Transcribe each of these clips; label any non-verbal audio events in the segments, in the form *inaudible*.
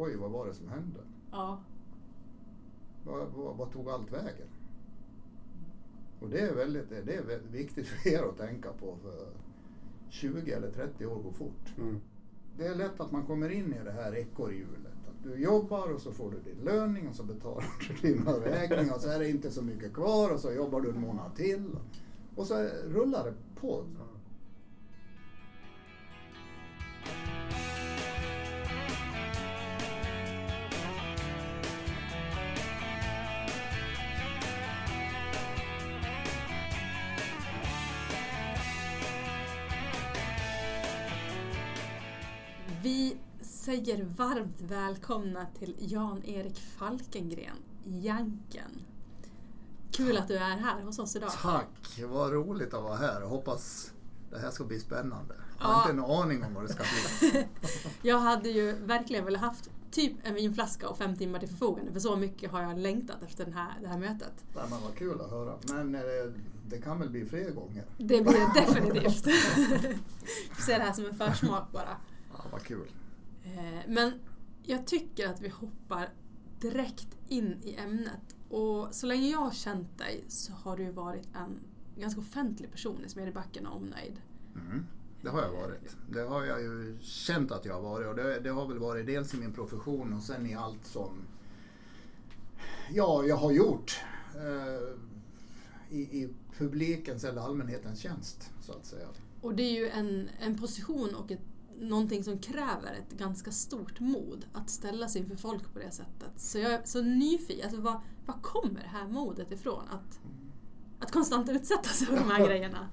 oj vad var det som hände? Ja. Vad, vad, vad tog allt vägen? Och det är väldigt det är väldigt viktigt för er att tänka på. För 20 eller 30 år går fort. Mm. Det är lätt att man kommer in i det här ekorrhjulet. Att du jobbar och så får du din löning och så betalar du dina räkningar och så är det inte så mycket kvar och så jobbar du en månad till. Och så rullar det på. Säger varmt välkomna till Jan-Erik Falkengren, Janken. Kul att du är här hos oss idag. Tack! Vad roligt att vara här. Hoppas det här ska bli spännande. Jag har Ja. inte en aning om vad det ska bli. *laughs* Jag hade ju verkligen velat haft typ en vinflaska och fem timmar till förfogande för så mycket har jag längtat efter den här, det här mötet. Nej, men vad kul att höra. Men eh, det kan väl bli fler gånger. Det blir det definitivt. *laughs* Vi ser det här som en försmak bara. Ja, vad kul. Eh, Men jag tycker att vi hoppar direkt in i ämnet. Och så länge jag har känt dig så har du varit en ganska offentlig person i Smedjebacken och omnejd. Mm, det har jag varit. Det har jag ju känt att jag har varit och det, det har väl varit dels i min profession och sen i allt som ja, jag har gjort eh, i, i publikens eller allmänhetens tjänst så att säga. Och det är ju en, en position och ett, någonting som kräver ett ganska stort mod att ställa sig inför folk på det sättet. Så jag är så nyfiken, alltså var, var kommer det här modet ifrån? Att, att konstant utsätta sig för de här *laughs* grejerna.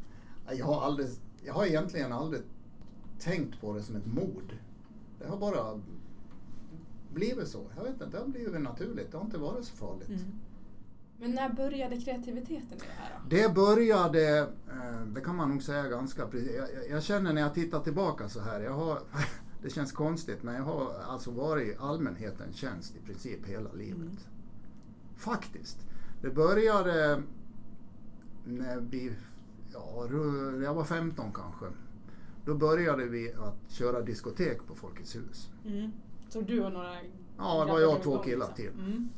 Jag har, aldrig, jag har egentligen aldrig tänkt på det som ett mod. Det har bara blivit så. Jag vet inte, det har blivit naturligt. Det har inte varit så farligt. Mm. Men när började kreativiteten i det här då? Det började, eh, det kan man nog säga ganska precis. Jag, jag- känner när jag tittar tillbaka så här, jag har, *laughs* det känns konstigt men jag har alltså varit i allmänhetens tjänst i princip hela livet. Mm. Faktiskt. Det började när vi, ja, jag var 15 kanske. Då började vi att köra diskotek på Folkets hus. Mm. Så du och några Ja, det var jag och två killar till. Mm.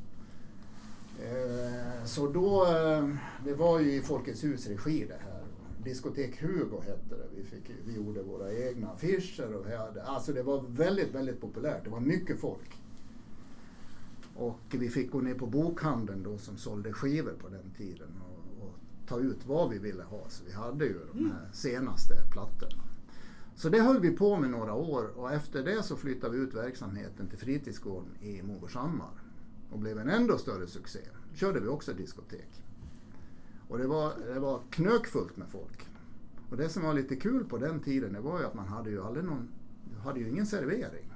Eh, Så då, eh, det var ju i Folkets hus regi det här. Diskotek Hugo hette det. Vi, fick, vi gjorde våra egna affischer och hade, alltså det var väldigt, väldigt populärt. Det var mycket folk. Och vi fick gå ner på bokhandeln då som sålde skivor på den tiden och, och ta ut vad vi ville ha. Så vi hade ju de här senaste plattorna. Så det höll vi på med några år och efter det så flyttade vi ut verksamheten till fritidsgården i Morgårdshammar och blev en ändå större succé. Då körde vi också diskotek. Och det var, det var knökfullt med folk. Och det som var lite kul på den tiden det var ju att man hade ju aldrig någon, hade ju ingen servering.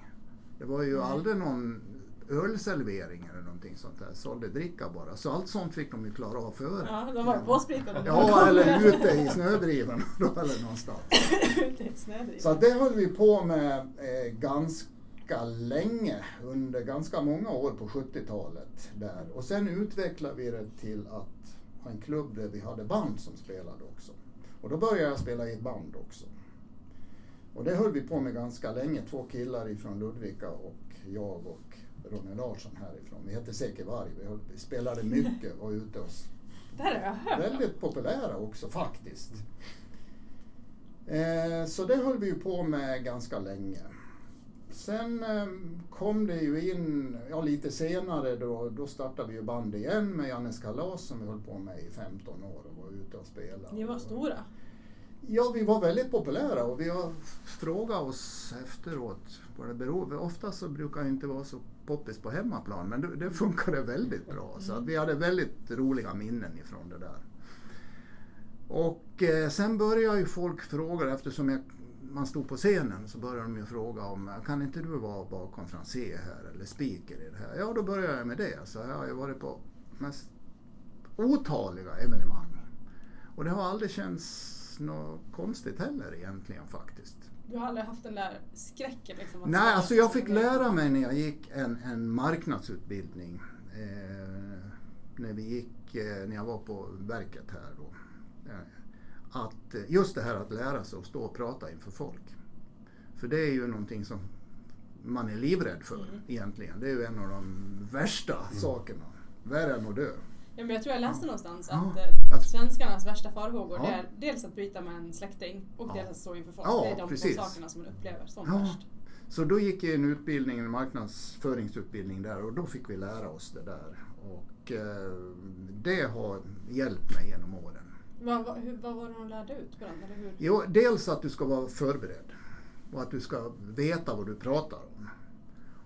Det var ju Nej. aldrig någon ölservering eller någonting sånt där. Sålde dricka bara. Så allt sånt fick de ju klara av före. Ja, de var påspritade. Ja, eller ute i snödrivan eller någonstans. *laughs* Ute i snödrivan. Så det höll vi på med eh, ganska länge, under ganska många år på 70-talet. där. Och sen utvecklade vi det till att ha en klubb där vi hade band som spelade också. Och då började jag spela i ett band också. Och det höll vi på med ganska länge, två killar ifrån Ludvika och jag och Ronny Larsson härifrån. Vi hette Säker Varg, vi, höll, vi spelade mycket och var ute och väldigt populära också faktiskt. Eh, så det höll vi ju på med ganska länge. Sen eh, kom det ju in, ja lite senare då, då startade vi ju band igen med Jannes Kalas som vi höll på med i 15 år och var ute och spelade. Ni var stora. Ja, vi var väldigt populära och vi har frågat oss efteråt vad det beror Ofta så brukar det inte vara så poppis på hemmaplan men det, det funkade väldigt bra. Så att vi hade väldigt roliga minnen ifrån det där. Och eh, sen började ju folk fråga, eftersom jag, man stod på scenen så började de ju fråga om kan inte du vara bakkonferencier här eller speaker i det här? Ja, då började jag med det. Så jag har ju varit på mest otaliga evenemang. Och det har aldrig känts något konstigt heller egentligen faktiskt. Du har aldrig haft den där skräcken liksom? Nej, alltså jag fick lära mig när jag gick en, en marknadsutbildning. Eh, när vi gick, eh, när jag var på verket här då. Eh, att eh, just det här att lära sig att stå och prata inför folk. För det är ju någonting som man är livrädd för Mm. egentligen. Det är ju en av de värsta sakerna. Värre än att dö. Ja, men jag tror jag läste någonstans Ja. att eh, Att- svenskarnas värsta farhågor Ja. är dels att bryta med en släkting och Ja. dels att stå inför folk. Ja, det är de precis. två sakerna som man upplever som Ja. värst. Så då gick jag en utbildning, en marknadsföringsutbildning där och då fick vi lära oss det där. Och eh, det har hjälpt mig genom åren. Vad, vad, hur, vad var det de lärde ut på den? Eller hur? Jo, dels att du ska vara förberedd och att du ska veta vad du pratar om.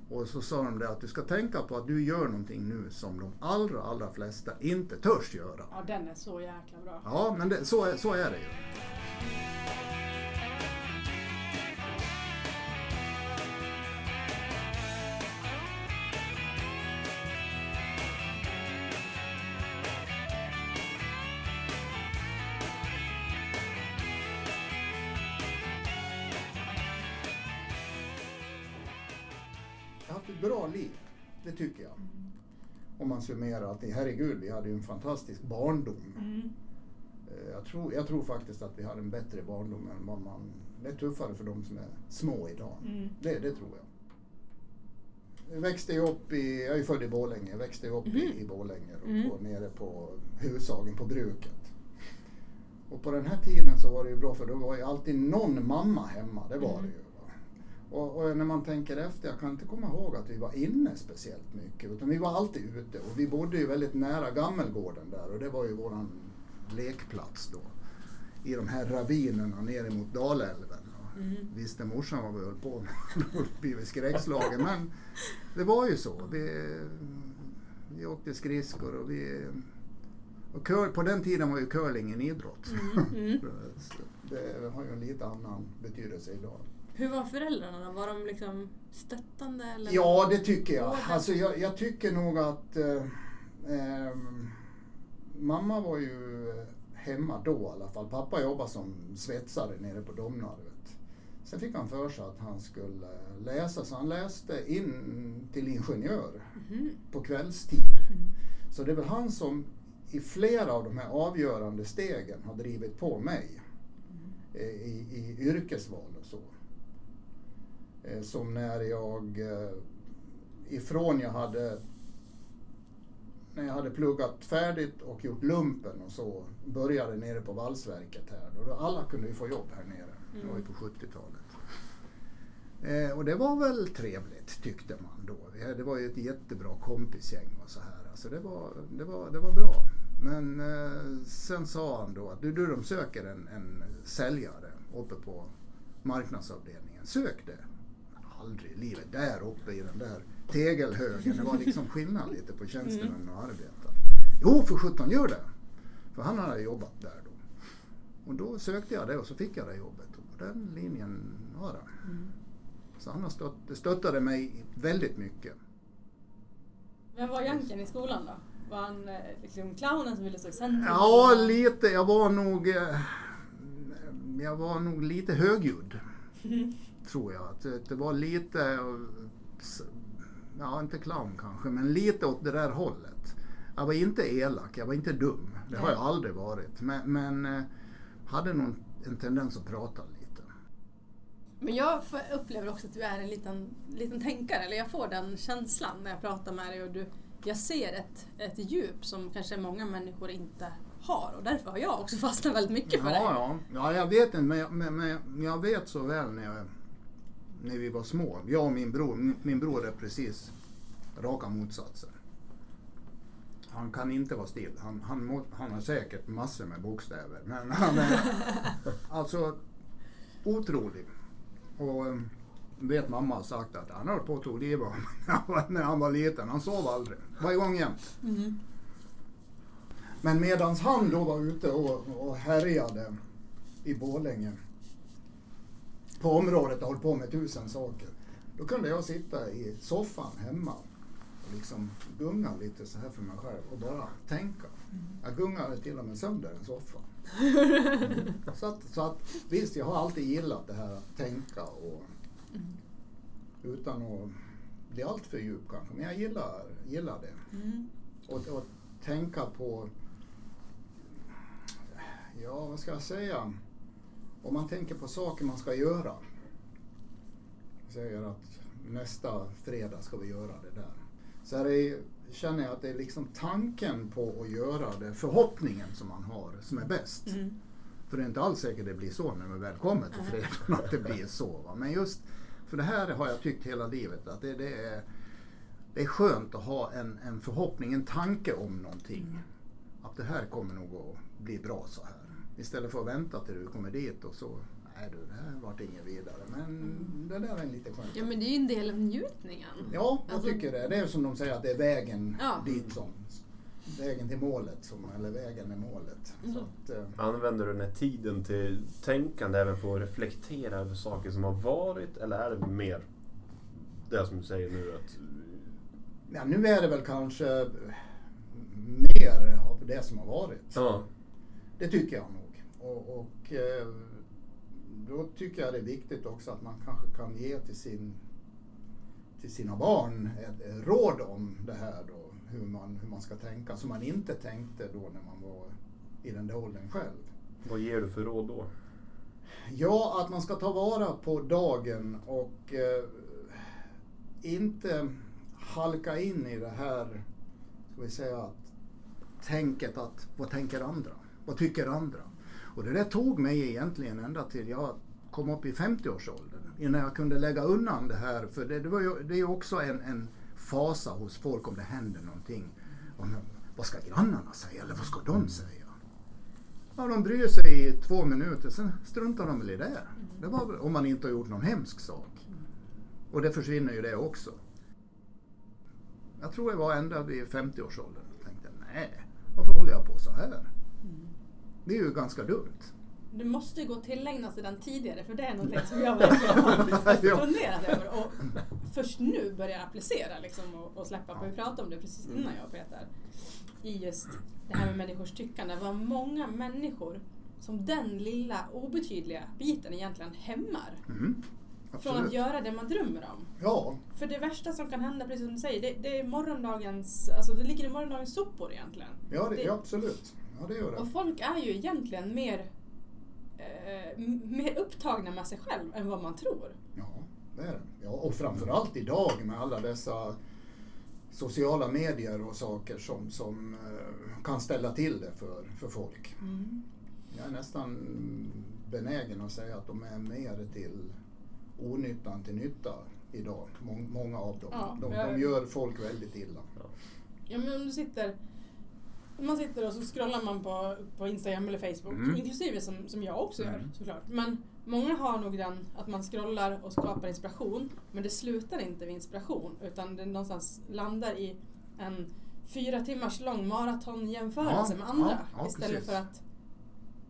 Och så sa de det att du ska tänka på att du gör någonting nu som de allra, allra flesta inte törs göra. Ja, den är så jäkla bra. Ja, men det, så, är, så är det ju. Summerar allting. Herregud, vi hade ju en fantastisk barndom. Mm. Eh, Jag tror, jag tror faktiskt att vi har en bättre barndom än vad man... Det är tuffare för de som är små idag. Mm. Det, det tror jag. Jag växte ju upp i... Jag är född i Borlänge. Jag växte upp i, i Borlänge och Mm. på, nere på Hushagen på bruket. Och på den här tiden så var det ju bra för då var ju alltid någon mamma hemma. Det var Mm. det ju. Och, och när man tänker efter, jag kan inte komma ihåg att vi var inne speciellt mycket. Utan vi var alltid ute. Och vi bodde ju väldigt nära Gammelgården där och det var ju våran lekplats då. I de här ravinerna nere mot Dalälven. Mm. Visste morsan vad vi höll på med. *laughs* Då blivit skräckslagen. Men det var ju så. Vi, vi åkte skridskor och vi... Och cur, på den tiden var ju curling en idrott. Mm. *laughs* Så det har ju en lite annan betydelse idag. Hur var föräldrarna då? Var de liksom stöttande? Eller? Ja, det tycker jag. Alltså, jag, jag tycker nog att eh, ehm, mamma var ju hemma då i alla fall. Pappa jobbade som svetsare nere på Domnarvet. Sen fick han för sig att han skulle läsa, så han läste in till ingenjör Mhm. på kvällstid. Mm. Så det är väl han som i flera av de här avgörande stegen har drivit på mig eh, i, i yrkesval och så. Eh, Som när jag eh, ifrån jag hade när jag hade pluggat färdigt och gjort lumpen och så började nere på valsverket här. Då alla kunde ju få jobb här nere. Det var ju på 70-talet. Eh, och det var väl trevligt tyckte man då. Det var ju ett jättebra kompisgäng och så här. Alltså det, var, det, var, det var bra. Men eh, sen sa han då att du, du de söker en, en säljare uppe på marknadsavdelningen. Sök det. Aldrig i livet där uppe i den där tegelhögen. Det var liksom skillnad lite på tjänstemän och arbetare. Jo, för sjutton gör det. För han hade jobbat där då. Och då sökte jag det och så fick jag det jobbet. Och den linjen har han. Mm. Så han har stött, stöttade mig väldigt mycket. Vem var Janken i skolan då? Var han eh, liksom clownen som ville stå i centrum? Ja, lite. Jag var nog... eh, Jag var nog lite högljudd. Tror jag. Att det- det var lite... Ja, inte clown kanske, men lite åt det där hållet. Jag var inte elak, jag var inte dum. Det har jag aldrig varit. Men, men eh, hade nog en tendens att prata lite. Men jag upplever också att du är en liten, liten tänkare, eller jag får den känslan när jag pratar med dig och du, jag ser ett, ett djup som kanske många människor inte har och därför har jag också fastnat väldigt mycket för ja, dig. ja. ja, jag vet inte, men, jag- men, men jag vet så väl när, jag, när vi var små. Jag och min bror, min, bror är precis raka motsatser. Han kan inte vara still. Han, han, han har säkert massor med bokstäver. Men *laughs* han är alltså otrolig. Och eh, vet mamma har sagt att han höll på att ta livet av när han var- liten. Han sov aldrig. Var igång jämt. Mm. Men medans han då var ute och, och härjade i Borlänge på området och höll på med tusen saker. Då kunde jag sitta i soffan hemma och liksom gunga lite så här för mig själv och bara tänka. Jag gungade till och med sönder en soffa. *laughs* Så att, så att visst, jag har alltid gillat det här att tänka och utan att bli alltför djup kanske, men jag gillar, gillar det. Mm. Och, och tänka på, ja vad ska jag säga, om man tänker på saker man ska göra. Säger att nästa fredag ska vi göra det där. Så är, känner jag att det är liksom tanken på att göra det, förhoppningen som man har, som är bäst. Mm. För det är inte alls säkert det blir så när man väl kommer till fredagen att det blir så. Va? Men just för det här har jag tyckt hela livet att det, det, är, det är skönt att ha en, en förhoppning, en tanke om någonting. Att det här kommer nog att bli bra så här. Istället för att vänta till du kommer dit och så, nej du, det här vart inget vidare. Men det där är lite skönt. Ja men det är ju en del av njutningen. Ja, jag Alltså- tycker det. Det är som de säger att det är vägen Ja. dit som, vägen till målet, som, eller vägen är målet. Så Mm. att, eh, Använder du den här tiden till tänkande även för att reflektera över saker som har varit eller är det mer det som du säger nu att Ja, nu är det väl kanske mer av det som har varit. ja, Det tycker jag nog. Och, och eh, då tycker jag det är viktigt också att man kanske kan ge till, sin, till sina barn ett, ett råd om det här då, hur man, hur man ska tänka, som man inte tänkte då när man var i den där åldern själv. vad ger du för råd då? Ja, att man ska ta vara på dagen och eh, inte halka in i det här, ska vi säga, att tänket att vad tänker andra? Vad tycker andra? Och det där tog mig egentligen ända till jag kom upp i 50-årsåldern innan jag kunde lägga undan det här. För det, det, var ju, det är ju också en, en fasa hos folk om det händer någonting. Men, vad ska grannarna säga eller vad ska de säga? Ja, de bryr sig i två minuter, sen struntar de väl i det. det var, om man inte har gjort någon hemsk sak. Och det försvinner ju det också. Jag tror jag var ända vid 50-årsåldern och tänkte, nej, varför håller jag på så här? Det är ju ganska dumt. Du måste ju gå och tillägna sig den tidigare för det är någonting som jag verkligen har funderat över och först nu börjar applicera liksom, och, och släppa. För vi pratade om det precis innan jag och Peter. I just det här med människors tyckande. Vad många människor som den lilla obetydliga biten egentligen hämmar. Mm, Från att göra det man drömmer om. Ja, För det värsta som kan hända, precis som du säger, det, det är morgondagens, alltså det ligger i morgondagens sopor egentligen. ja, det, Det- absolut. Ja, det gör det. Och folk är ju egentligen mer, eh, mer upptagna med sig själv än vad man tror. Ja, det är det. Ja, och framförallt idag med alla dessa sociala medier och saker som, som eh, kan ställa till det för, för folk. Jag är nästan benägen att säga att de är mer till onyttan till nytta idag. Mång, många av dem. Ja, de, de gör folk väldigt illa. Ja men om du sitter, man sitter och så scrollar man på, på Instagram eller Facebook, Mm. inklusive som, som jag också gör Mm. såklart. Men många har nog den att man scrollar och skapar inspiration, men det slutar inte vid inspiration utan det någonstans landar i en fyra timmars lång maratonnjämförelse Ja, med andra. ja, ja, istället precis. för att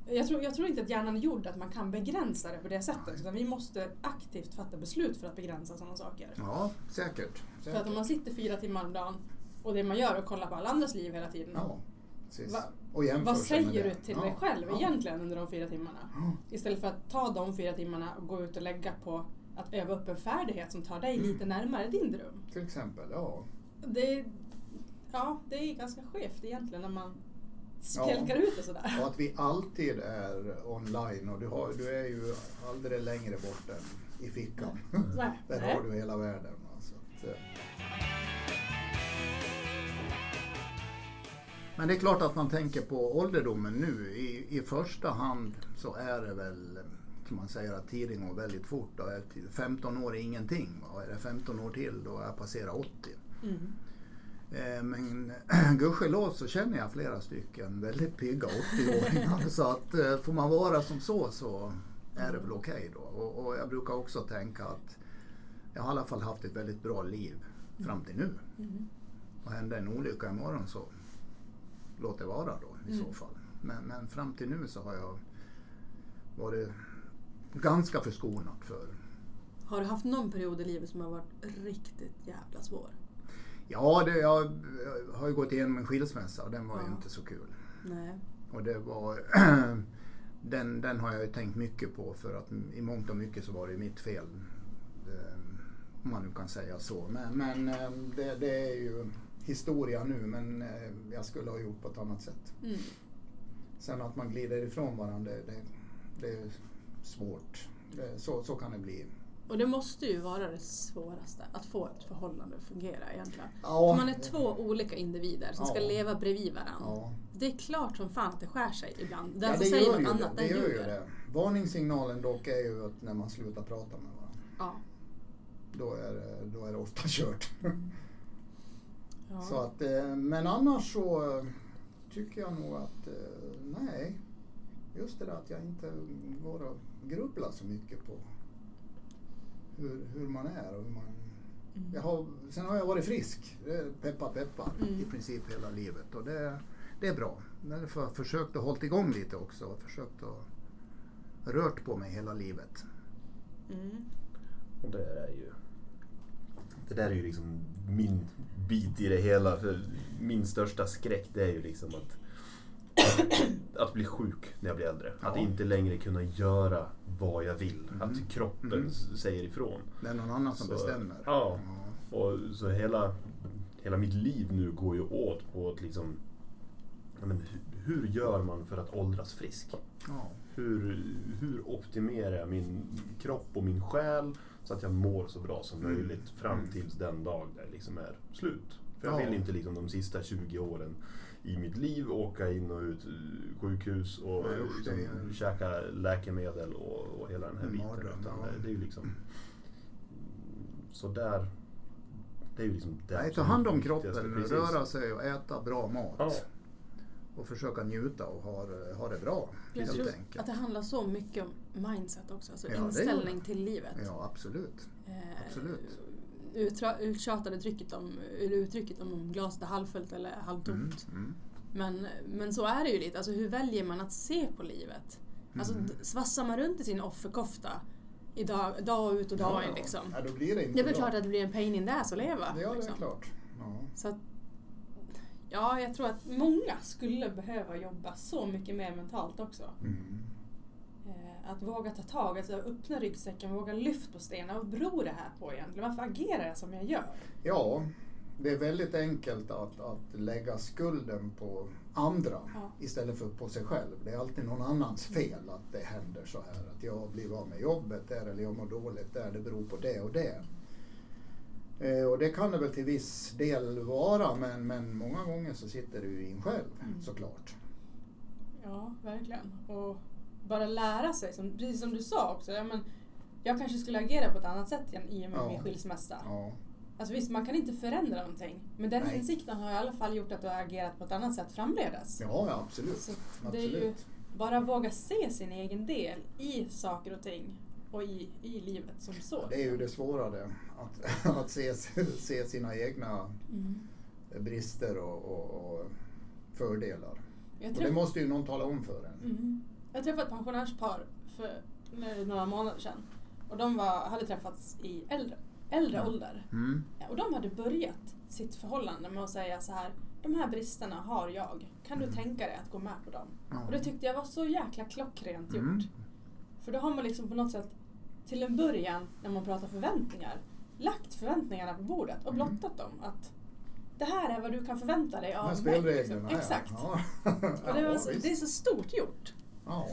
jag tror, jag tror inte att hjärnan är gjord att man kan begränsa det på det sättet. Utan vi måste aktivt fatta beslut för att begränsa sådana saker. Ja, säkert. För att om säkert. man sitter fyra timmar om dagen och det man gör är att kolla på alla andras liv hela tiden. Ja, precis. Va- och Vad säger du till Ja, dig själv ja. egentligen under de fyra timmarna? Ja. Istället för att ta de fyra timmarna och gå ut och lägga på att öva upp en färdighet som tar dig Mm. lite närmare din dröm. Till exempel, ja. Det, ja, det är ganska skevt egentligen när man Ja. spjälkar ut det sådär. Och att vi alltid är online och du, har, du är ju aldrig längre bort än i fickan. Nej. *laughs* Där Nej. har du hela världen. va, Men det är klart att man tänker på ålderdomen nu. I, I första hand så är det väl, som man säger, att tiden går väldigt fort. Då är det 15 år är ingenting. Och är det 15 år till då är jag passerat 80. Mm. Eh, Men *clears throat* gudskelov så känner jag flera stycken väldigt pigga 80-åringar. *laughs* så att eh, får man vara som så så är det väl okej då. Och, och jag brukar också tänka att jag har i alla fall haft ett väldigt bra liv fram till nu. Mm. Och händer en olycka imorgon så låt det vara då i Mm. så fall. Men, men fram till nu så har jag varit ganska förskonad för Har du haft någon period i livet som har varit riktigt jävla svår? Ja, det, jag, jag har ju gått igenom en skilsmässa och den var ju Ja. inte så kul. Nej. Och det var, *clears throat* den, den har jag ju tänkt mycket på för att i mångt och mycket så var det ju mitt fel. eh, Om man nu kan säga så. Men, men eh, det, det är ju historia nu men eh, jag skulle ha gjort på ett annat sätt. Mm. Sen att man glider ifrån varandra, det, det, är svårt. Det, så, så kan det bli Och det måste ju vara det svåraste, att få ett förhållande att fungera egentligen. Ja, För man är två olika individer som ska Ja. leva bredvid varandra. ja. Det är klart som fan att det skär sig ibland. Den ja, som det säger något ju annat, det. den gör ju det. Varningssignalen dock är ju att när man slutar prata med varandra. Ja. Då är, det- då är det ofta kört. Ja. Så att, eh, men annars så eh, tycker jag nog att eh, nej, just det där att jag inte går och grubblar så mycket på hur, hur man är och hur man... Mm. Jag har, sen har jag varit frisk, peppa peppa, Mm. i princip hela livet och det, det är bra. Därför har jag försökt att hålla igång lite också och försökt att rört på mig hela livet. Mm. Och det är ju... Det där är ju liksom min bit i det hela. För min största skräck det är ju liksom att, *coughs* att bli sjuk när jag blir äldre. Att Ja. inte längre kunna göra vad jag vill. Mm. Att kroppen Mm. säger ifrån. Det är någon annan som Så, bestämmer. ja. Och så hela, hela mitt liv nu går ju åt på att liksom... Men hur, hur gör man för att åldras frisk? Ja. Hur, hur optimerar jag min kropp och min själ så att jag mår så bra som Mm. möjligt fram Mm. tills den dag det liksom är slut? För jag Ja. vill inte liksom de sista 20 åren i mitt liv åka in och ut eh, sjukhus och Nej, liksom, är- käka läkemedel och, och hela den här En biten. Utan ja. det, är ju liksom... Så där... Det är ju liksom det Nej, ta hand om kroppen, röra sig och äta bra mat. Ja. Och försöka njuta och ha, ha det bra. Jag tror att det handlar så mycket om mindset också, alltså Ja, inställning till livet. Ja, absolut. Eh, Absolut. Uttjatade uttrycket om, uttrycket om, glaset är halvfullt eller halvtomt. Mm, mm. Men, men så är det ju lite, alltså hur väljer man att se på livet? Alltså Mm. svassar man runt i sin offerkofta i dag, ut och dag in liksom. Ja, då blir det inte Det är väl klart att det blir en pain in the ass att leva. Ja, det är liksom. klart. Ja. Så att, ja, jag tror att många skulle behöva jobba så mycket mer mentalt också. Mm. Eh, att våga ta tag, alltså öppna ryggsäcken, våga lyfta på stenar. Vad beror det här på egentligen? Varför agerar jag som jag gör? ja, det är väldigt enkelt att, att lägga skulden på andra Ja. istället för på sig själv. Det är alltid någon annans fel att det händer så här. Att jag blir av med jobbet där eller jag mår dåligt där. Det beror på det och det. Eh, och det kan det väl till viss del vara men, men många gånger så sitter ju i en själv Mm. såklart. Ja, verkligen. Och bara lära sig, som, precis som du sa också. Ja, men jag kanske skulle agera på ett annat sätt igen i och med Ja. min skilsmässa. Ja. Alltså visst, man kan inte förändra någonting. Men den Nej. insikten har i alla fall gjort att du har agerat på ett annat sätt framledes. Ja, ja, absolut. Så det är ju bara våga se sin egen del i saker och ting och i, i livet som så. Det är ju det svårare, att, *laughs* att se, se sina egna Mm. brister och, och, och fördelar. Jag, Och det träff, måste ju någon tala om för en. mm. jag träffade ett pensionärspar för några månader sedan. Och de var, hade träffats i äldre, äldre Ja. ålder. Mm. Och de hade börjat sitt förhållande med att säga så här. De här bristerna har jag. Kan du Mm. tänka dig att gå med på dem? Och det tyckte jag var så jäkla klockrent gjort. Mm. För då har man liksom på något sätt till en början, när man pratar förväntningar, lagt förväntningarna på bordet och Mm. blottat dem. Att det här är vad du kan förvänta dig av mig. Liksom. Exakt. Ja. *laughs* Och det, var det är så stort gjort. Ja.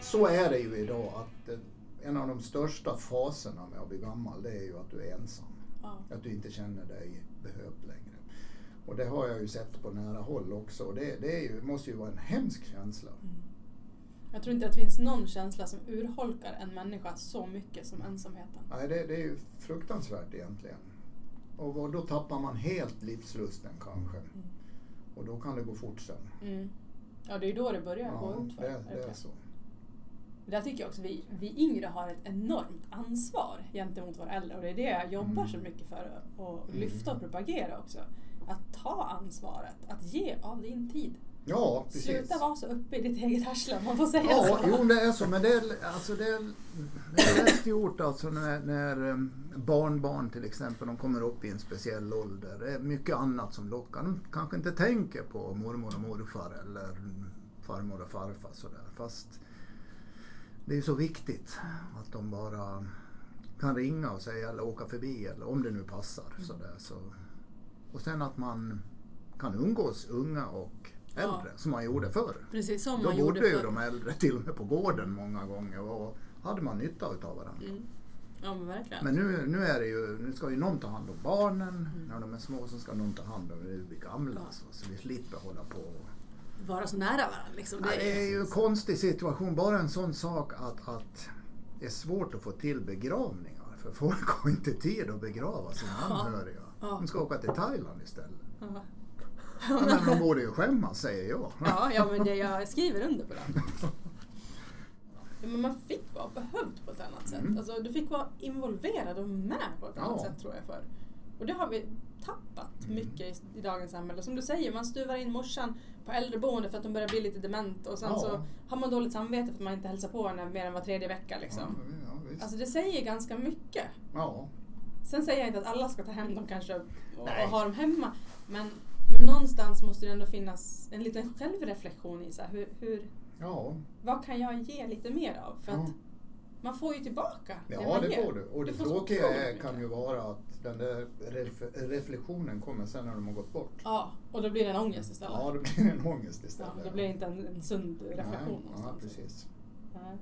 Så är det ju idag att eh, en av de största faserna med att bli gammal det är ju att du är ensam. Ja. Att du inte känner dig behövd längre. Och det har jag ju sett på nära håll också. Och det, det ju, måste ju vara en hemsk känsla. Mm. Jag tror inte att det finns någon känsla som urholkar en människa så mycket som ensamheten. Nej, det, det är ju fruktansvärt egentligen. Och då tappar man helt livslusten kanske. Mm. Och då kan det gå fort sen. Mm. Ja, det är ju då det börjar gå Ja, ut för. det, det är så. Där tycker jag också vi, vi yngre har ett enormt ansvar gentemot våra äldre och det är det jag jobbar Mm. så mycket för att Mm. lyfta och propagera också. Att ta ansvaret, att ge av din tid. Ja, precis. Sluta vara så uppe i ditt eget arsle man får säga Ja, så. jo det är så. Men det är, alltså det är, det är lätt gjort alltså när, när eh, barnbarn till exempel de kommer upp i en speciell ålder. Det är mycket annat som lockar. De kanske inte tänker på mormor och morfar eller farmor och farfar sådär. Fast det är så viktigt att de bara kan ringa och säga eller åka förbi eller om det nu passar. Sådär, så. Och sen att man kan umgås unga och äldre Ja. som man gjorde förr. Precis som Då man gjorde bodde ju de äldre till och med på gården många gånger och hade man nytta utav varandra. Mm. Ja men verkligen. Men nu, nu är det ju, nu ska ju någon ta hand om barnen. Mm. När de är små så ska någon ta hand om blir gamla. Ja. Så, så vi slipper hålla på. och- Vara så nära varandra liksom. Ja, Det är ju en konstig situation. Bara en sån sak att, att det är svårt att få till begravningar. För folk har inte tid att begrava sina Ja. anhöriga. Ja. De ska åka till Thailand istället. Ja. Ja, men de borde ju skämmas säger jag. Ja, ja men det, jag skriver under på det. Men man fick vara behövd på ett annat sätt. Mm. Alltså, du fick vara involverad och med på ett annat sätt tror jag förr. Och det har vi tappat mycket i, i dagens samhälle. Som du säger, man stuvar in morsan på äldreboende för att de börjar bli lite dement och sen Ja. så har man dåligt samvete för att man inte hälsar på henne mer än var tredje vecka. Liksom. Ja, ja. Alltså det säger ganska mycket. ja. Sen säger jag inte att alla ska ta hem dem kanske och, och ha dem hemma. Men, men någonstans måste det ändå finnas en liten självreflektion i så här, hur, hur, ja. vad kan jag ge lite mer av? För att man får ju tillbaka Ja, man det ger. får du. Och det tråkiga är, kan ju vara att den där ref- reflektionen kommer sen när de har gått bort. Ja, och då blir det en ångest istället. Ja, då blir det en ångest Ja, istället. då blir det inte en, en sund reflektion Nej, Ja, precis. Nej.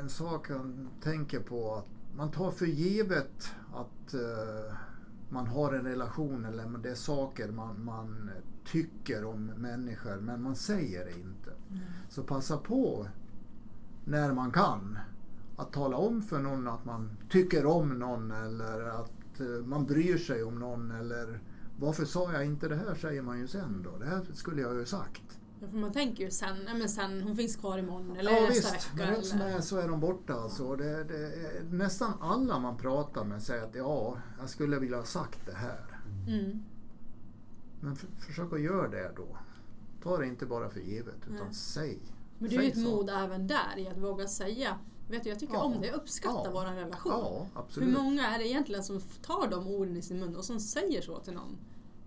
En sak jag tänker på att man tar för givet att eh, man har en relation eller det är saker man, man tycker om människor men man säger det inte. Så passa på när man kan att tala om för någon att man tycker om någon eller att eh, man bryr sig om någon eller varför sa jag inte det här säger man ju sen då. Det här skulle jag ju sagt. Ja, för man tänker ju sen, ja, men sen, hon finns kvar imorgon eller Ja nästa visst, vecka. men som eller... är så är de borta. Alltså. Det, det, är- nästan alla man pratar med säger att ja, jag skulle vilja ha sagt det här. Mm. Men för, försök att göra det då. Ta det inte bara för givet utan Nej. säg. Men det är ju ett så. mod även där i att våga säga Vet du, jag tycker Ja. om det, jag uppskattar Ja. vår relation. Ja, Hur många är det egentligen som tar de orden i sin mun och som säger så till någon?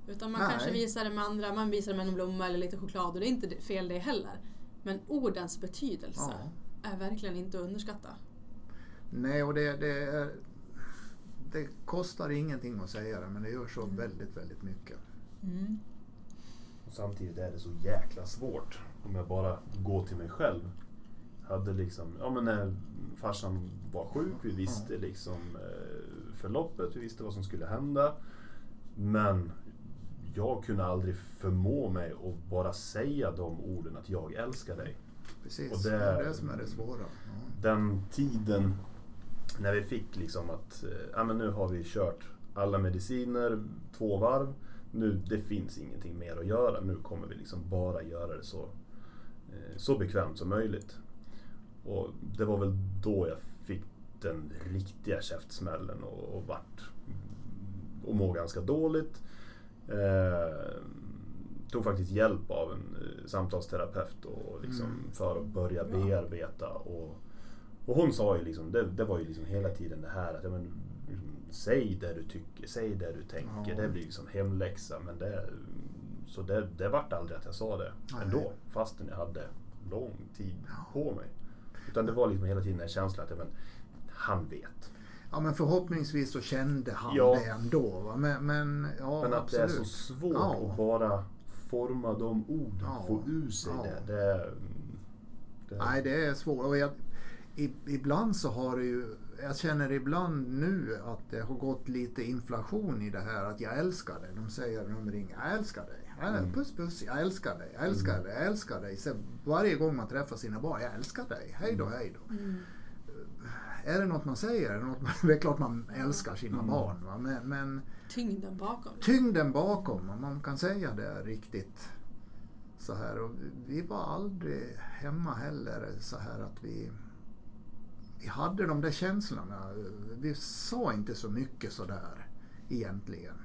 Utan man Nej. kanske visar det med andra, man visar det med en blomma eller lite choklad och det är inte fel det heller. Men ordens betydelse Ja. är verkligen inte att underskatta. Nej, och det, det, är, det kostar ingenting att säga det men det gör så väldigt, väldigt mycket. Mm. Och samtidigt är det så jäkla svårt. Om jag bara går till mig själv. Hade liksom, ja men när farsan var sjuk, vi visste liksom eh, förloppet, vi visste vad som skulle hända. Men jag kunde aldrig förmå mig att bara säga de orden att jag älskar dig. Precis, Och det, det- är det som är det svåra. Ja. Den tiden när vi fick liksom att, ja men nu har vi kört alla mediciner två varv. Nu, det finns ingenting mer att göra. Nu kommer vi liksom bara göra det så, så bekvämt som möjligt. Och det var väl då jag fick den riktiga käftsmällen och, och vart och må ganska dåligt. Eh, tog faktiskt hjälp av en eh, samtalsterapeut och liksom Mm. för att börja bearbeta. Och, och hon sa ju liksom, det, det var ju liksom hela tiden det här att men, liksom, säg det du tycker, säg det du tänker. Ja. Det blir liksom hemläxa. Men det, så det, det vart aldrig att jag sa det Nej. ändå. Fastän jag hade lång tid på mig. Utan det var liksom hela tiden en känsla att men, han vet. Ja men förhoppningsvis så kände han Ja. det ändå. Va? Men, men, ja, Men att absolut. det är så svårt Ja. att bara forma de orden, Ja. få ur sig Ja. det. det, är- det Nej det är svårt. Och jag, ibland så har det ju, jag känner ibland nu att det har gått lite inflation i det här att jag älskar dig. De säger när de ringer, jag älskar dig. Mm. Puss puss, jag älskar dig, jag älskar Mm. dig, jag älskar dig. Så varje gång man träffar sina barn, jag älskar dig, hej då, hej då. Mm. Är det något man säger? Något man, *laughs* det är klart man älskar sina Mm. barn. Va? Men, men Tyngden bakom. tyngden bakom, om man kan säga det riktigt så här. Och vi var aldrig hemma heller så här att vi, vi hade de där känslorna. Vi sa inte så mycket så där egentligen.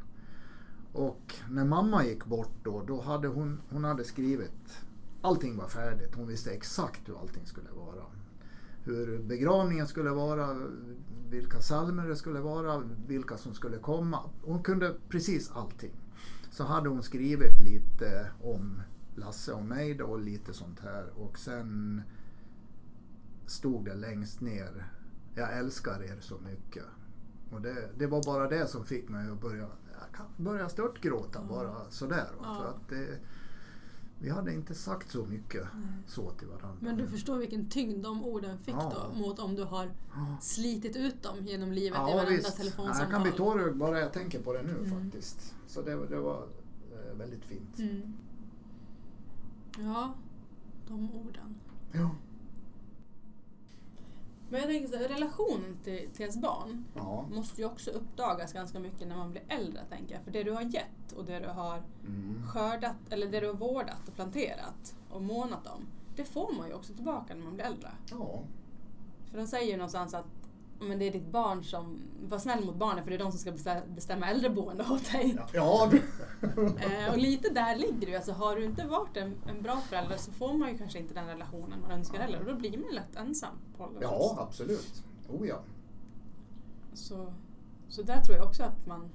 Och när mamma gick bort då, då hade hon, hon hade skrivit, allting var färdigt. Hon visste exakt hur allting skulle vara. Hur begravningen skulle vara, vilka psalmer det skulle vara, vilka som skulle komma. Hon kunde precis allting. Så hade hon skrivit lite om Lasse och mig då, och lite sånt här. Och sen stod det längst ner jag älskar er så mycket. Och det, det var bara det som fick mig att börja, jag kan börja störtgråta Ja. bara sådär. Va? Ja. För att det, vi hade inte sagt så mycket Nej. så till varandra. Men du förstår vilken tyngd de orden fick Ja. då mot om du har slitit ut dem genom livet i Ja, varenda visst. Telefonsamtal. Jag kan bli tårögd bara jag tänker på det nu Mm. faktiskt. Så det, det var eh, väldigt fint. Mm. Ja, de orden. Ja. Men jag tänker så här, relationen till, till ens barn Ja. måste ju också uppdagas ganska mycket när man blir äldre, tänker jag. För det du har gett och det du har Mm. skördat, eller det du har vårdat och planterat och månat om, det får man ju också tillbaka när man blir äldre. Ja. För de säger ju någonstans att men det är ditt barn som, var snäll mot barnen för det är de som ska bestä- bestämma äldreboende åt dig. Ja, Eh, och lite där ligger det. Alltså, har du inte varit en, en bra förälder så får man ju kanske inte den relationen man önskar heller. Och då blir man lätt ensam på ja, absolut. Oh ja. Så, så där tror jag också att man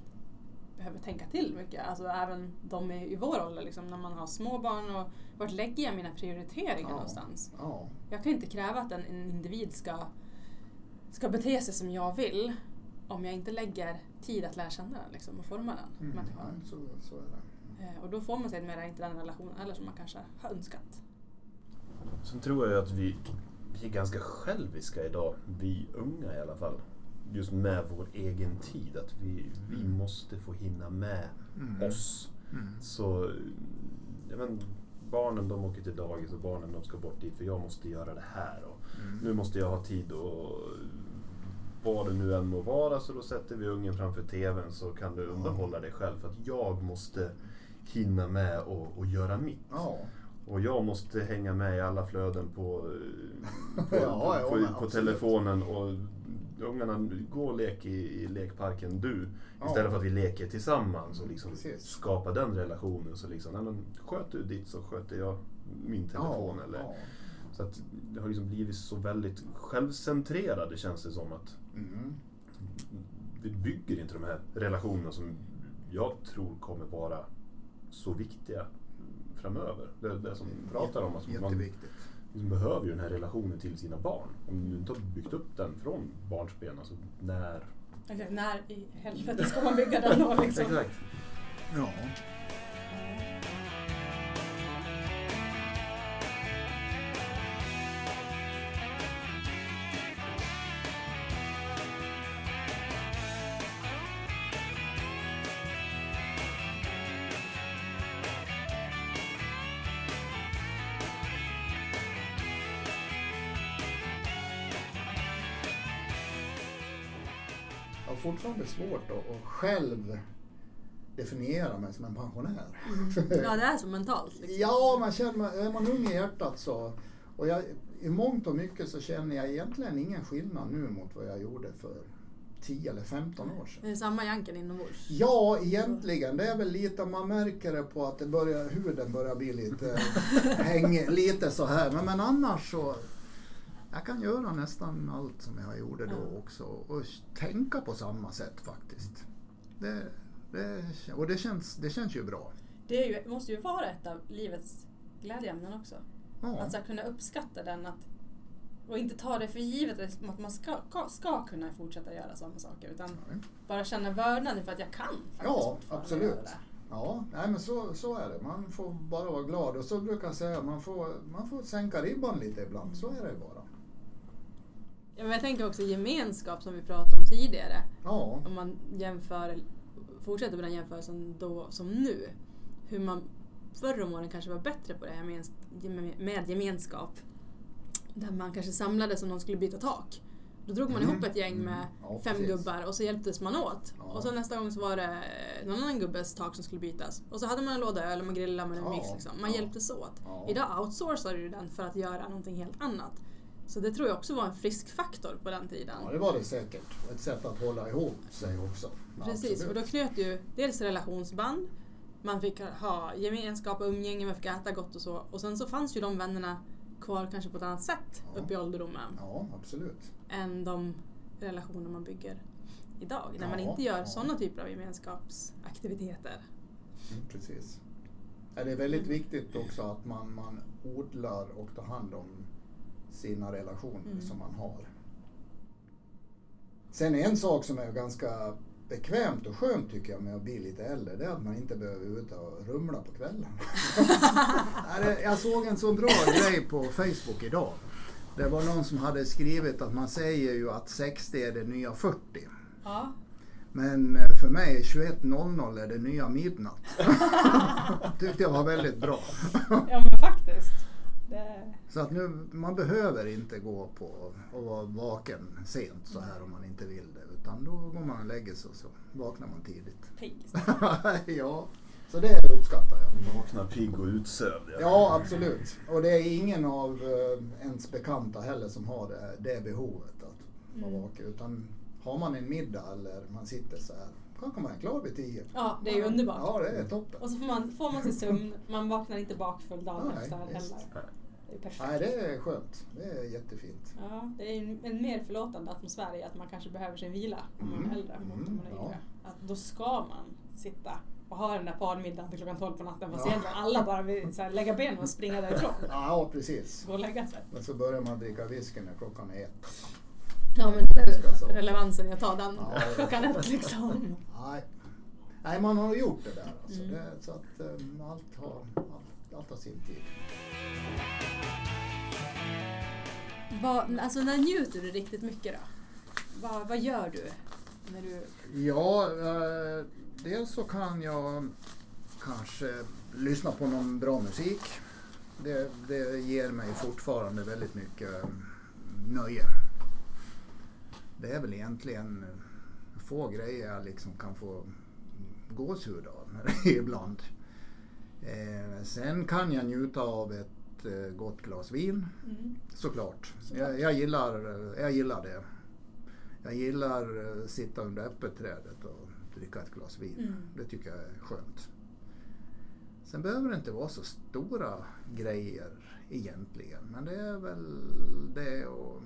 behöver tänka till mycket. Alltså även de i, i vår ålder, liksom, när man har små barn och vart lägger jag mina prioriteringar Ja. någonstans? Ja. Jag kan inte kräva att en, en individ ska, ska bete sig som jag vill om jag inte lägger tid att lära känna den liksom, och forma den Mm. människan. ja så, så är det. Eh, och då får man sedermera inte den relationen eller som man kanske har önskat. Sen tror jag att vi, vi är ganska själviska idag, vi unga i alla fall. Just med vår egen tid, att vi, vi Mm. måste få hinna med Mm. oss. Mm. Så jag men, barnen de åker till dagis och barnen de ska bort dit för jag måste göra det här. Och Mm. nu måste jag ha tid och vad det nu än må vara så då sätter vi ungen framför TVn så kan du underhålla dig själv för att jag måste hinna med och, och göra mitt. Ja. Och jag måste hänga med i alla flöden på, eh, *laughs* på, Ja, ja, på, men på, telefonen och ungarna, gå och lek i, i lekparken du. Ja. Istället för att vi leker tillsammans och liksom Precis. skapa den relationen. Så liksom, nej, men, sköt du ditt så sköter jag min telefon. Ja, eller, ja. Så att det har liksom blivit så väldigt självcentrerade känns det som. att Mm. Vi bygger inte de här relationerna som jag tror kommer vara så viktiga framöver. Det är det som vi pratar om. Alltså man liksom behöver ju den här relationen till sina barn. Om du inte har byggt upp den från barnsben, alltså när... Exakt, när i helvete ska man bygga den då liksom? *laughs* Exakt. Ja. Fortfarande svårt att, att själv definiera mig som en pensionär. Ja, det är så mentalt. Liksom. Ja, man känner, är man ung i hjärtat så... Och jag, I mångt och mycket så känner jag egentligen ingen skillnad nu mot vad jag gjorde för 10 eller 15 år sedan. Det är samma janken inombords. Ja, egentligen. Det är väl lite, man märker det på att det börjar, huden börjar bli lite, *laughs* häng, lite så här. Men, men annars så, jag kan göra nästan allt som jag gjorde då också och tänka på samma sätt faktiskt. Det, det, och det känns, det känns ju bra. Det ju, måste ju vara ett av livets glädjeämnen också. Ja. Att så här, kunna uppskatta den att, och inte ta det för givet att man ska, ska, kunna fortsätta göra samma saker. Utan bara känna vördnad för att jag kan faktiskt Ja, absolut. göra det. Ja, nej men så, så är det. Man får bara vara glad. Och så brukar jag säga, man får, man får sänka ribban lite ibland. Så är det bara. Ja, men jag tänker också gemenskap som vi pratade om tidigare. Ja, Om man jämför, fortsätter med den jämförelsen då som nu. Hur man förr om åren kanske var bättre på det här med, med gemenskap. Där man kanske samlades om någon skulle byta tak. Då drog man Mm. ihop ett gäng Mm. med Ja, fem precis. gubbar och så hjälptes man åt. Ja. Och så nästa gång så var det någon annan gubbes tak som skulle bytas. Och så hade man en låda öl och man grillade med en Ja, mix. Liksom. Man ja. hjälptes åt. Idag outsourcar du den för att göra någonting helt annat. Så det tror jag också var en frisk faktor på den tiden. ja, det var det säkert. Ett sätt att hålla ihop sig också. Precis, Absolut. för då knöt ju dels relationsband, man fick ha gemenskap och umgänge, man fick äta gott och så. Och sen så fanns ju de vännerna kvar kanske på ett annat sätt Ja. upp i ålderdomen Ja, absolut. än de relationer man bygger idag. När man Ja, inte gör ja. sådana typer av gemenskapsaktiviteter. Mm, precis. Det är väldigt viktigt också att man, man odlar och tar hand om sina relationer Mm. som man har. Sen en sak som är ganska bekvämt och skönt tycker jag med att bli lite äldre, det är att man inte behöver ut och rumla på kvällen. *laughs* Jag såg en så bra grej på Facebook idag. Det var någon som hade skrivit att man säger ju att 60 är det nya 40. Ja. Men eh, för mig 21.00 är det nya midnatt. *laughs* Tyckte jag var väldigt bra. ja, men faktiskt. Det... Så att nu, man behöver inte gå på och vara vaken sent så här om man inte vill det. Utan då går man och lägger sig och så vaknar man tidigt. Pigg. *laughs* ja, så det uppskattar jag. Vakna pigg och utsövd. Ja, absolut. Och det är ingen av eh, ens bekanta heller som har det, det behovet att vara Mm. vaken. Utan har man en middag eller man sitter så här, kanske man är klar vid tio. Ja, det är ju underbart. Ja, det är toppen. Och så får man, får man sin sömn, man vaknar inte bakfull dagen efter heller. Det är perfekt. Nej, det är skönt. Det är jättefint. Ja, det är en, mer förlåtande atmosfär i att man kanske behöver sin vila om man Mm. är äldre mot om man är Mm, yngre. Att då ska man sitta och ha den där parmiddagen till klockan 12 på natten fast Ja. egentligen alla bara vill så här, lägga benen och springa därifrån. Ja, precis. Gå och lägga sig. Men så börjar man dricka whisky när klockan är ett. Ja men Ska så. relevansen i att ta den Ja. klockan ett liksom. Nej. Nej, man har gjort det där. Alltså. Mm. Det, så att um, allt, har, allt, allt har sin tid. Vad, alltså när njuter du riktigt mycket då? Vad, vad gör du? När du Ja, eh, dels så kan jag kanske lyssna på någon bra musik. Det, det ger mig fortfarande väldigt mycket eh, nöje. Det är väl egentligen eh, få grejer jag liksom kan få gåshud av *laughs* ibland. Eh, sen kan jag njuta av ett eh, gott glas vin. mm. Såklart. Såklart. Jag, jag, gillar, jag gillar det. Jag gillar eh, sitta under äppelträdet och dricka ett glas vin. Mm. Det tycker jag är skönt. Sen behöver det inte vara så stora grejer egentligen. Men det är väl det att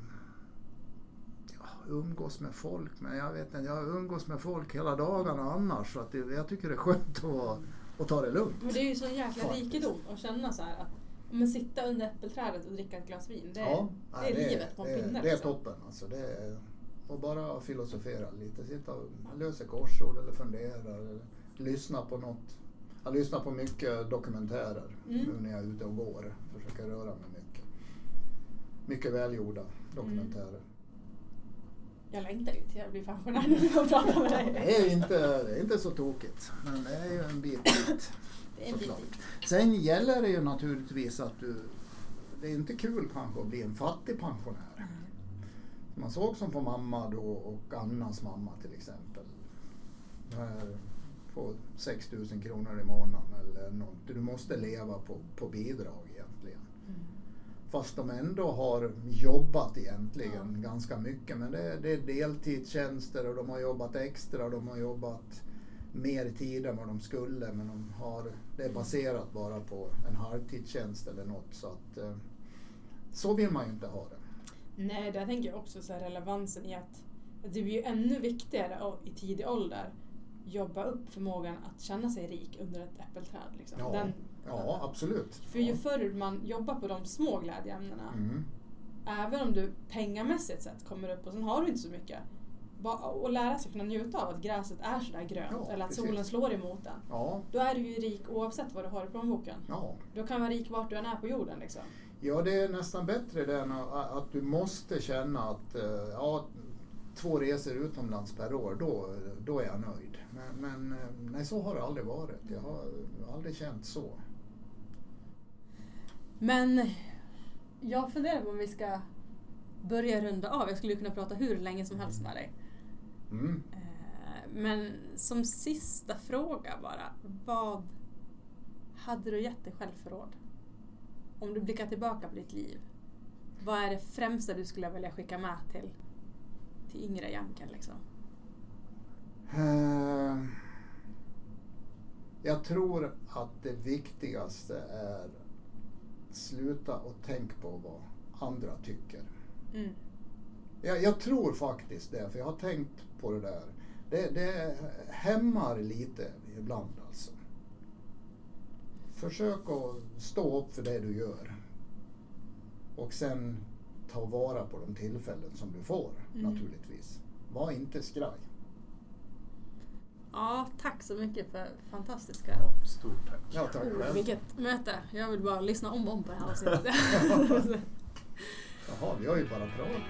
ja, umgås med folk. Men jag vet inte, jag umgås med folk hela dagarna annars. Så att det, jag tycker det är skönt att, vara- att ta det lugnt. Men det är ju sån jäkla rikedom att känna så här att men sitta under äppelträdet och dricka ett glas vin. Det, Ja, det är livet på en det, pinne. Det är liksom. toppen. Alltså, det är, och bara filosofera lite. Sitta och lösa korsord eller fundera. Eller lyssna på något. Jag lyssnar på mycket dokumentärer Mm. nu när jag är ute och går. Försöker röra mig mycket. Mycket välgjorda dokumentärer. Jag längtar ju till jag blir pensionär nu och pratar med dig. Det är inte, det är inte så tokigt. Men det är ju en bit dit. Såklart. Sen gäller det ju naturligtvis att du... Det är inte kul kanske att bli en fattig pensionär. Man såg som på mamma då och Annas mamma till exempel. På 6 000 kronor i månaden eller något. Du måste leva på, på bidrag egentligen. Fast de ändå har jobbat egentligen Ja. ganska mycket. Men det, det är deltidstjänster och de har jobbat extra och de har jobbat mer tid än vad de skulle. Men de har, det är baserat bara på en halvtidstjänst eller något. Så, att, eh, så vill man ju inte ha det. Nej, där tänker jag också så här relevansen i att att det blir ju ännu viktigare i tidig ålder jobba upp förmågan att känna sig rik under ett äppelträd. Liksom. Ja, Den, ja absolut. för ju förr man jobbar på de små glädjeämnena, Mm. även om du pengamässigt sett kommer upp och sen har du inte så mycket, att lära sig kunna njuta av att gräset är sådär grönt Ja, eller att precis. solen slår emot den. Ja, Då är du ju rik oavsett vad du har i plånboken. ja. Du kan vara rik vart du än är på jorden. Liksom. Ja, det är nästan bättre det än att att du måste känna att eh, ja, två resor utomlands per år, då, då är jag nöjd. Men, men eh, nej, så har det aldrig varit. Jag har aldrig känt så. Men jag funderar på om vi ska börja runda av. Jag skulle kunna prata hur länge som helst med dig. Mm. Eh, Men som sista fråga bara. Vad hade du gett dig själv för råd? Om du blickar tillbaka på ditt liv. Vad är det främsta du skulle vilja skicka med till, till yngre Janken? Liksom? Eh, Jag tror att det viktigaste är sluta och tänk på vad andra tycker. Mm. Jag, jag tror faktiskt det, för jag har tänkt på det där. Det, det hämmar lite ibland alltså. Försök att stå upp för det du gör. Och sen ta vara på de tillfällen som du får Mm. naturligtvis. var inte skraj. Ja, tack så mycket för fantastiska Ja, stort tack. Ja, tack själv. Vilket möte. Jag vill bara lyssna om och om på det här avsnittet. *laughs* *laughs* Jaha, vi har ju bara pratat.